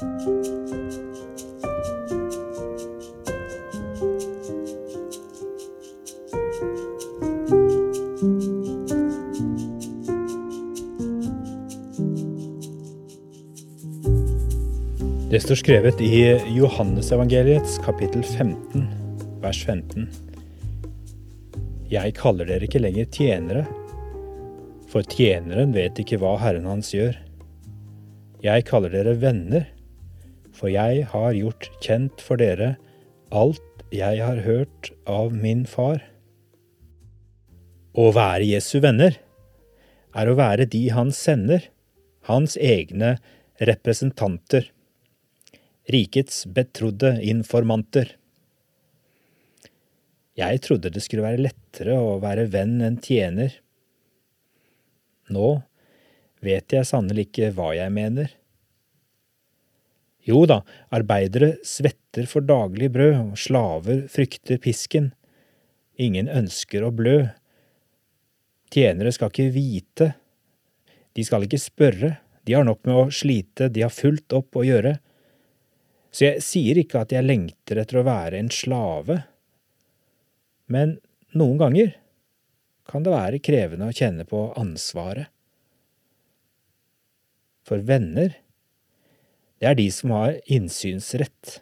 Det står skrevet i Johannesevangeliets kapittel 15, vers 15. Jeg kaller dere ikke lenger tjenere, for tjeneren vet ikke hva Herren hans gjør. Jeg kaller dere venner, for jeg har gjort kjent for dere alt jeg har hørt av min far. Å være Jesu venner er å være de han sender, hans egne representanter rikets betrodde informanter. Jeg trodde det skulle være lettere å være venn enn tjener. Nå vet jeg sannelig ikke hva jeg mener. Jo da, arbeidere svetter for daglig brød, og slaver frykter pisken. Ingen ønsker å blø. Tjenere skal ikke vite. De skal ikke spørre. De har nok med å slite, de har fullt opp å gjøre. Så jeg sier ikke at jeg lengter etter å være en slave, men noen ganger kan det være krevende å kjenne på ansvaret. For venner, det er de som har innsynsrett.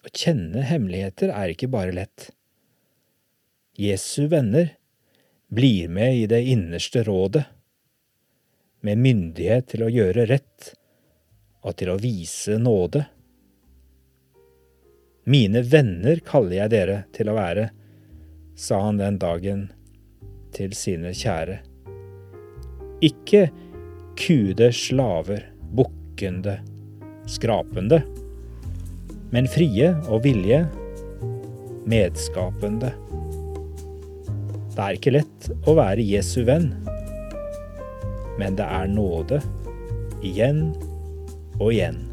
Å kjenne hemmeligheter er ikke bare lett. Jesu venner blir med i det innerste rådet, med myndighet til å gjøre rett og til å vise nåde. Mine venner kaller jeg dere til å være, sa han den dagen til sine kjære. Ikke kude slaver, bukkende, skrapende, men frie og vilje, medskapende. Det er ikke lett å være Jesu venn, men det er nåde igjen og igjen.